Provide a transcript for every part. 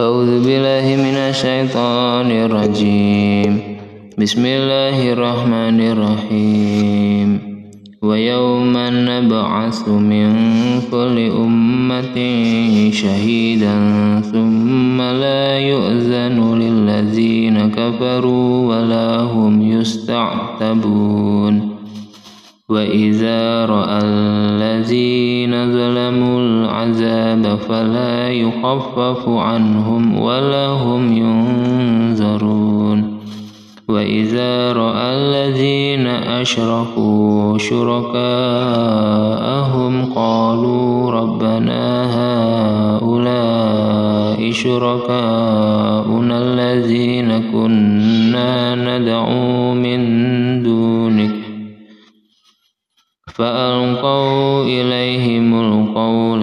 أعوذ بالله من الشيطان الرجيم. بسم الله الرحمن الرحيم. ويوم نبعث من كل أمة شهيدا ثم لا يؤذن للذين كفروا ولا هم يستعتبون. وإذا رأى الذين فلا يخفف عنهم ولا هم ينظرون. وإذا رأى الذين أشركوا شركاءهم قالوا ربنا هؤلاء شركاؤنا الذين كنا ندعو من دونك. فألقوا إليهم القول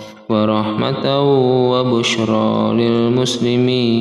ورحمة وبشرى للمسلمين.